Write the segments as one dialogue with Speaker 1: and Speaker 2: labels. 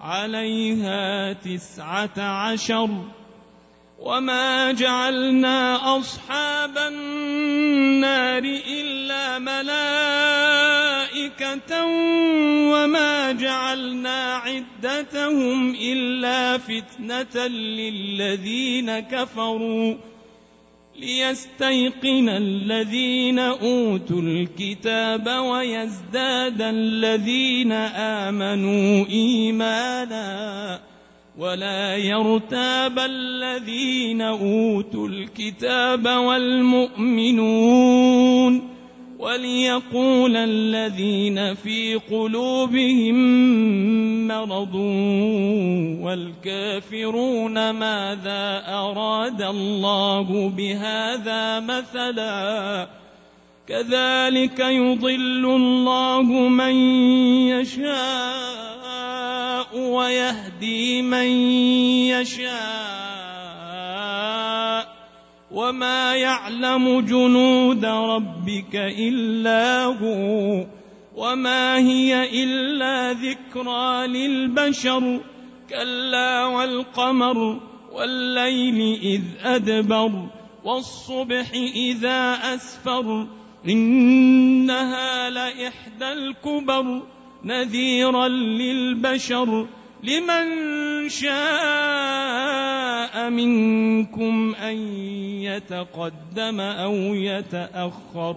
Speaker 1: عليها تسعة عشر وما جعلنا أصحاب النار إلا ملائكة وما جعلنا عدتهم إلا فتنة للذين كفروا ليستيقن الذين اوتوا الكتاب ويزداد الذين امنوا ايمانا ولا يرتاب الذين اوتوا الكتاب والمؤمنون وليقول الذين في قلوبهم مرض والكافرون ماذا أراد الله بهذا مثلا كذلك يضل الله من يشاء ويهدي من يشاء وما يعلم جنود ربك إلا هو وما هي إلا ذكرى للبشر كلا والقمر والليل إذ أدبر والصبح إذا أسفر إنها لإحدى الكبر نذيرا للبشر لمن شاء منكم أن يتقدم أو يتأخر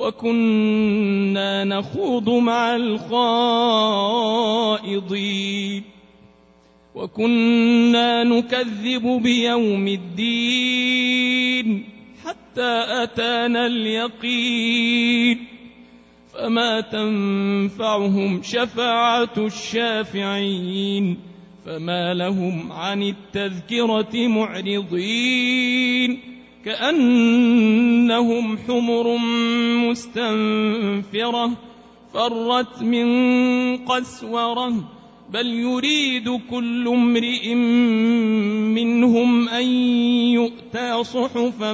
Speaker 1: وكنا نخوض مع الخائضين وكنا نكذب بيوم الدين حتى اتانا اليقين فما تنفعهم شفاعه الشافعين فما لهم عن التذكره معرضين كأنهم حمر مستنفرة فرت من قسورة بل يريد كل امرئ منهم أن يؤتى صحفا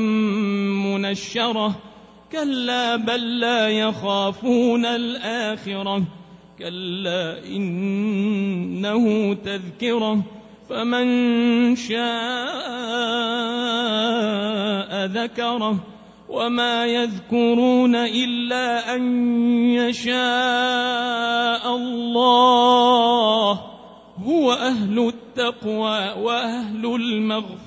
Speaker 1: منشرة كلا بل لا يخافون الآخرة كلا إنه تذكره فمن شاء ذكره وما يذكرون الا ان يشاء الله هو اهل التقوى واهل المغفره